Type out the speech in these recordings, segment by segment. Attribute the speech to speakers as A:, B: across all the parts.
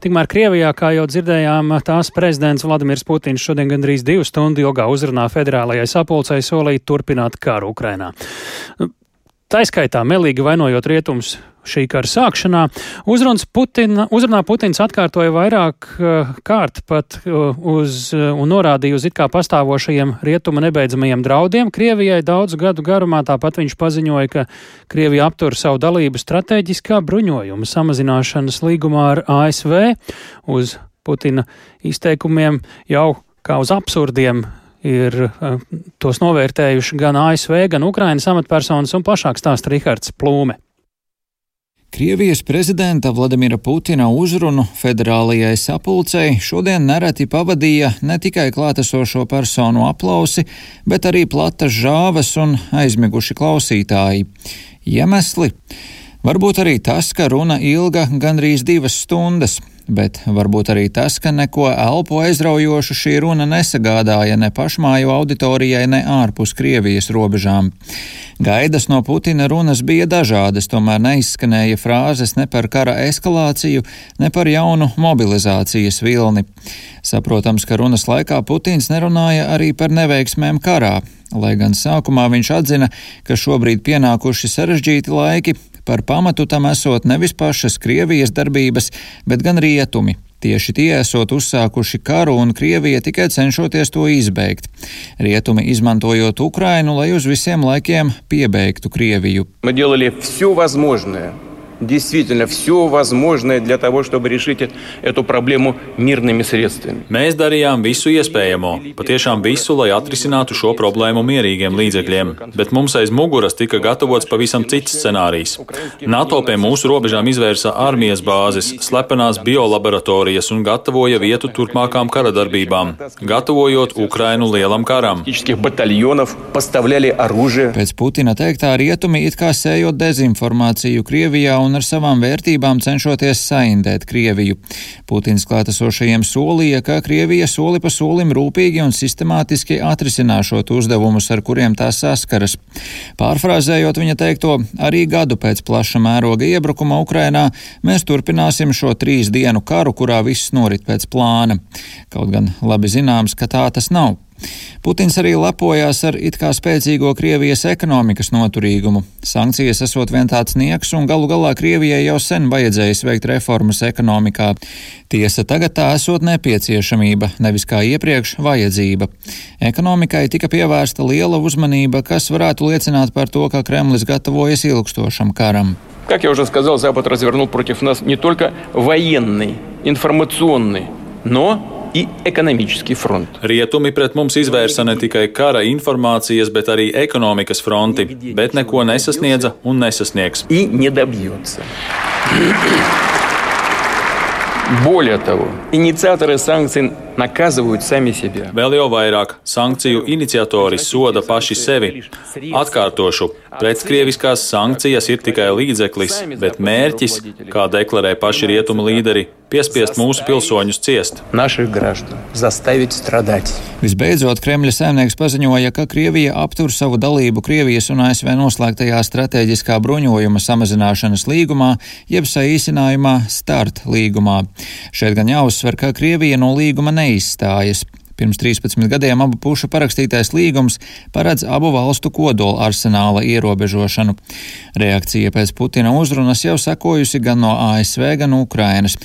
A: Tikmēr Krievijā, kā jau dzirdējām, tās prezidents Vladimirs Putins šodien gandrīz divu stundu ilgā uzrunā federālajai sapulcei solīt turpināt karu Ukrainā. Taiskaitā melīgi vainojot rietumus šī kara sākšanā. Putina, uzrunā Putins atkārtoja vairāk uh, kārt pat uh, uz uh, un norādīja uz it kā pastāvošajiem rietuma nebeidzamajiem draudiem Krievijai daudzu gadu garumā. Tāpat viņš paziņoja, ka Krievija aptur savu dalību strateģiskā bruņojuma samazināšanas līgumā ar ASV uz Putina izteikumiem jau kā uz absurdiem ir tos novērtējuši gan ASV, gan Ukrainas amatpersonas un plašāk stāsta Rihards Plūme.
B: Krievijas prezidenta Vladimira Putina uzrunu federālajai sapulcei šodien nereti pavadīja ne tikai klātesošo personu aplausi, bet arī platas žāves un aizmiguši klausītāji. Iemesli? Varbūt arī tas, ka runa ilga gandrīz divas stundas, bet varbūt arī tas, ka neko elpu aizraujošu šī runa nesagādāja ne pašmāju auditorijai, ne ārpus Krievijas robežām. Gaidas no Putina runas bija dažādas, tomēr neizskanēja frāzes ne par kara eskalāciju, ne par jaunu mobilizācijas vilni. Saprotams, ka runas laikā Putins nerunāja arī par neveiksmēm karā, lai gan sākumā viņš atzina, ka šobrīd pienākuši sarežģīti laiki, par pamatu tam esot nevis pašas Krievijas darbības, bet gan rietumi. Tieši tie esot uzsākuši karu un Krievija tikai cenšoties to izbeigt. Rietumi izmantojot Ukrainu, lai uz visiem laikiem piebeigtu Krieviju. Мы делали все возможное действительно все возможное для того, чтобы решить эту проблему мирными средствами.
C: Mēs darījām visu iespējamo, patiešām visu, lai atrisinātu šo problēmu mierīgiem līdzekļiem, bet mums aiz muguras tika gatavots pavisam cits scenārijs. NATO pie mūsu robežām izvērsa armijas bāzes, slepenās biolaboratorijas un gatavoja vietu turpmākām kara darbībām, gatavojot Ukrainu lielam karam.
B: Pēc Putina teiktā rietumi it kā sējot dezinformāciju Krievijā un un ar savām vērtībām cenšoties saindēt Krieviju. Putins klātesošajiem solīja, ka Krievija soli pa solim rūpīgi un sistemātiski atrisināšot uzdevumus, ar kuriem tā saskaras. Pārfrāzējot viņa teikto, arī gadu pēc plaša mēroga iebrukuma Ukrainā mēs turpināsim šo trīs dienu karu, kurā viss norit pēc plāna. Kaut gan labi zināms, ka tā tas nav. Putins arī lepojās ar it kā spēcīgo Krievijas ekonomikas noturīgumu. Sankcijas esot vien tāds nieks, un galu galā Krievijai jau sen vajadzējis veikt reformas ekonomikā. Tiesa tagad tā esot nepieciešamība, nevis kā iepriekš vajadzība. Ekonomikai tika pievērsta liela uzmanība, kas varētu liecināt par to, ka Kremlis gatavojas ilgstošam karam.
D: Как я уже сказал, Запад развернул против нас не только военный, информационный, но и экономический фронт.
C: Rietumi pret mums izvērsa ne tikai kara informācijas, bet arī ekonomikas fronti, bet neko nesasniedza un nesasniegs.
D: И не добьется. Более того, инициаторы санкций наказывают сами себя.
C: Vēl jau vairāk sankciju iniciatori soda paši sevi. Atkārtošu, pretkrieviskās sankcijas ir tikai līdzeklis, bet mērķis, kā deklarē paši rietumu līderi, piespiest mūsu pilsoņus ciest.
B: Visbeidzot, Kremļa saimnieks paziņoja, ka Krievija aptur savu dalību Krievijas un ASV noslēgtajā strateģiskā bruņojuma samazināšanas līgumā, jeb saīsinājumā START līgumā. Šeit gan jāuzsver, ka Krievija no līguma neizstājas. Pirms 13 gadiem abu pušu parakstītais līgums paredz abu valstu kodola arsenāla ierobežošanu. Reakcija pēc Putina uzrunas jau sekojusi gan no ASV, gan Ukrainas.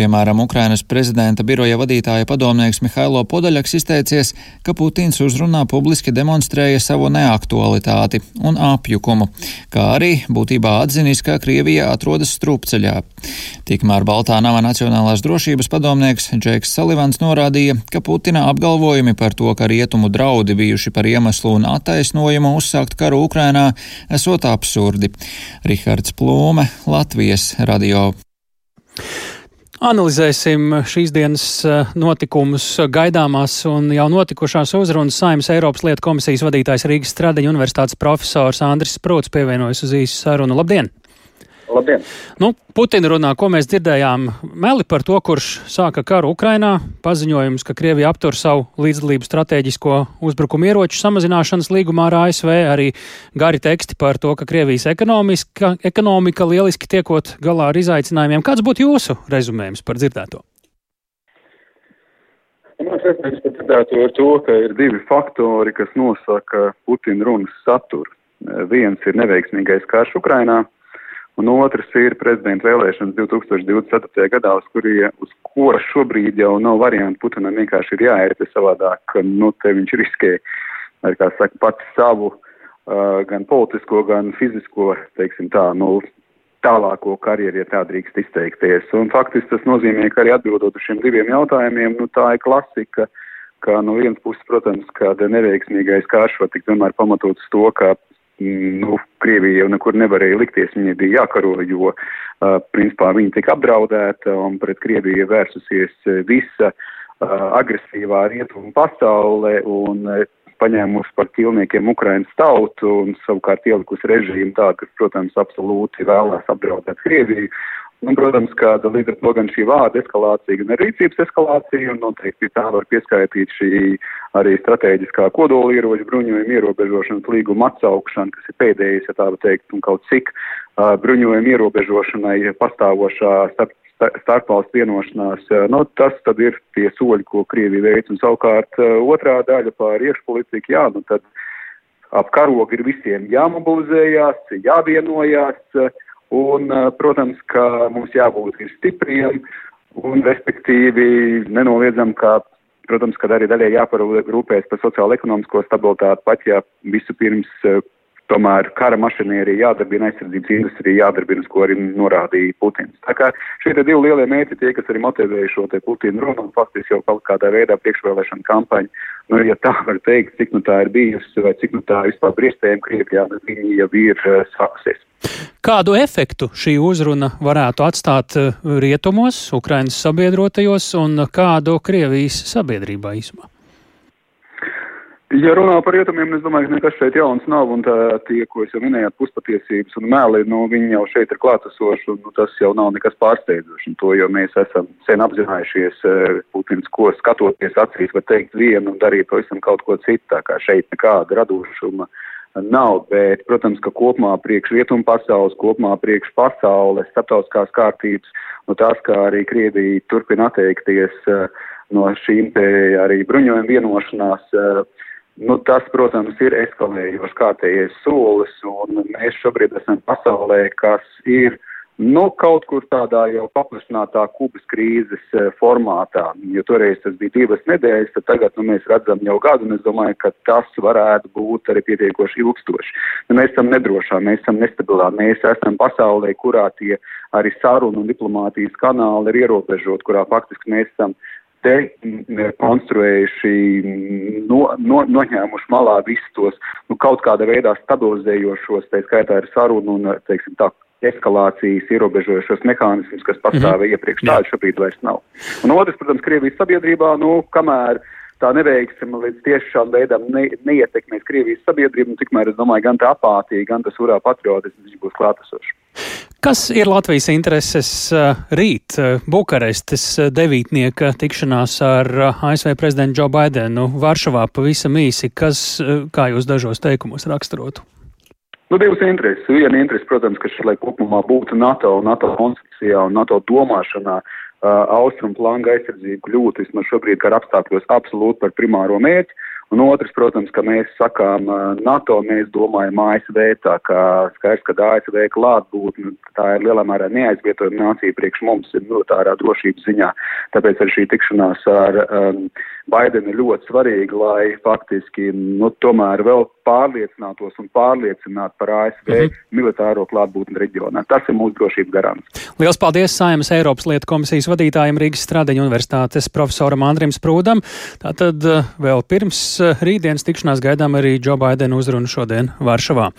B: Piemēram, Ukrainas prezidenta biroja vadītāja padomnieks Mihailo Podaļaks izteicies, ka Putins uzrunā publiski demonstrēja savu neaktualitāti un apjukumu, kā arī būtībā atzinis, ka Krievija atrodas strupceļā. Tikmēr Baltā nama Nacionālās drošības padomnieks Džeks Salivans norādīja, ka Putina apgalvojumi par to, ka rietumu draudi bijuši par iemeslu un attaisnojumu uzsākt karu Ukrainā, esot absurdi. Rihards Plūme, Latvijas radio.
A: Analizēsim šīs dienas eh, notikumus, gaidāmās un jau notikušās uzrunas Saimas Eiropas lietu komisijas vadītājs Rīgas Stradiņa universitātes profesors Andris Prots pievienojas uz īsu sarunu. Labdien!
E: Labdien!
A: Nu, Putina runā, ko mēs dzirdējām, meli par to, kurš sāka karu Ukrainā, paziņojums, ka Krievija aptur savu līdzdalību strateģisko uzbrukumu ieroču samazināšanas līgumā ar ASV, arī gari teksti par to, ka Krievijas ekonomika lieliski tiekot galā ar izaicinājumiem. Kāds būtu jūsu rezumējums par dzirdēto?
E: Mans rezumējums par dzirdēto ir to, ka ir divi faktori, kas nosaka Putina runas saturu. Viens ir neveiksmīgais karš Ukrainā un otrs ir prezidenta vēlēšanas 2024. gadā, uz, kurie, uz ko šobrīd jau nav variantu. Putinam vienkārši ir jāērta savādāk, nu, te viņš riskē, ar kā saka, pats savu uh, gan politisko, gan fizisko, teiksim tā, nu, tālāko karjeru, ja tā drīkst izteikties. Un faktiski tas nozīmē, ka arī atbildot uz šiem diviem jautājumiem, nu, tā ir klasika, ka no vienas puses, protams, ka neveiksmīgais karš var tikt vienmēr pamatots to, ka nu, Krievija jau nekur nevarēja likties, viņai bija jākaro, jo, uh, principā, viņa tika apdraudēta un pret Krieviju vērsusies visa uh, agresīvā rietumu pasaule un uh, paņēmusi par ķilniekiem Ukrainas tautu un savukārt ielikusi režīmu tādu, kas, protams, absolūti vēlās apdraudēt Krieviju. Un, protams, ka līdz ar to gan šī vārda eskalācija, gan rīcības eskalācija, un noteikti tā var pieskaitīt šī arī strateģiskā kodolieroģa bruņojuma ierobežošanas līguma atsaukšana, kas ir pēdējais, ja tā var teikt, un kaut cik uh, bruņojuma ierobežošanai pastāvošā starp, starpvalstu vienošanās. Nu, tas tad ir tie soļi, ko Krievija veic, un savukārt otrā daļa par iekšpolitiku, jā, nu tad ap karogu ir visiem jāmobilizējās, jāvienojās. Un, protams, ka mums jābūt stipriem un, respektīvi, nenoliedzam, ka, protams, ka arī daļai jāparūpēs par sociālo-ekonomisko stabilitāti, pat ja visu pirms tomēr kara mašinērija jādarbina, aizsardzības industrija jādarbina, ko arī norādīja Putins. Tā kā šie divi lielie mērķi, tie, kas arī motivēja šo te Putina runu un faktiski jau kaut kādā veidā priekšvēlēšana kampaņu. Nu, ja tā var teikt, cik nu tā ir bijusi vai cik nu tā vispār briestējiem Krievijā, nu viņi jau ir uh, sākusies.
A: Kādu efektu šī uzruna varētu atstāt rietumos, Ukrainas sabiedrotajos un kādu Krievijas sabiedrībā īsumā?
E: Ja runā par rietumiem, es domāju, ka nekas šeit jauns nav, un tā, tie, ko es jau minēju, puspatiesības un meli, nu, viņi jau šeit ir klātesoši, un nu, tas jau nav nekas pārsteidzošs, un to jau mēs esam sen apzinājušies, eh, Putins, ko skatoties acīs, var teikt vienu un darīt pavisam kaut ko citu, tā kā šeit nekāda radošuma nav, bet, protams, ka kopumā priekš rietumu pasaules, kopumā priekš pasaules, starptautiskās kārtības, nu, tas, kā arī Krievija turpina atteikties uh, no šīm te arī bruņojuma vienošanās, uh, Nu, tas, protams, ir eskalējošs kārtējais solis, un mēs šobrīd esam pasaulē, kas ir nu, kaut kur tādā jau paplašinātā kubas krīzes eh, formātā. Jo toreiz tas bija divas nedēļas, tad tagad nu, mēs redzam jau gadu, un es domāju, ka tas varētu būt arī pietiekoši ilgstoši. Nu, mēs esam nedrošā, mēs esam nestabilā, mēs esam pasaulē, kurā tie arī sarunu un diplomātijas kanāli ir ierobežot, kurā faktiski mēs esam te konstruējuši, no, no, noņēmuši malā visus tos nu, kaut kāda veidā stabilizējošos, tā skaitā ir sarunu un, teiksim tā, eskalācijas ierobežojošos mehānismus, kas pastāvēja mm -hmm. iepriekš, tādu šobrīd vairs nav. Un otrs, protams, Krievijas sabiedrībā, nu, kamēr tā neveiksme līdz tiešām veidam ne, neietekmēs Krievijas sabiedrību, un tikmēr, es domāju, gan tā apātija, gan tas urā patriotisms būs klātesošs.
A: Kas ir Latvijas intereses eh, rīt eh, Bukarestes eh, devītnieka tikšanās ar ASV prezidentu Džo Baidenu Varšavā pavisam īsi? Kas, kā jūs dažos teikumos raksturotu?
E: Nu, divas intereses. Viena interese, protams, ka šai kopumā būtu NATO NATO koncepcijā un NATO domāšanā uh, austrumu plānu aizsardzību kļūtu vismaz šobrīd kara apstākļos absolūti par primāro mērķi. Un otrs, protams, ka mēs sakām NATO, mēs domājam ASV, tā kā skaidrs, ka ASV klātbūtne, tā ir lielā mērā neaizvietojama nācija priekš mums militārā drošības ziņā. Tāpēc arī šī tikšanās ar um, Baidenu ir ļoti svarīga, lai faktiski, nu, tomēr vēl pārliecinātos un pārliecinātu par ASV mm -hmm. militāro klātbūtni reģionā. Tas ir mūsu drošības garants.
A: Lielas paldies Saimas Eiropas lietu komisijas vadītājiem Rīgas Stradiņu universitātes profesoram Andrim Sprūdam. Tātad vēl pirms rītdienas tikšanās gaidām arī Džo Baidena uzrunu šodien Varšavā.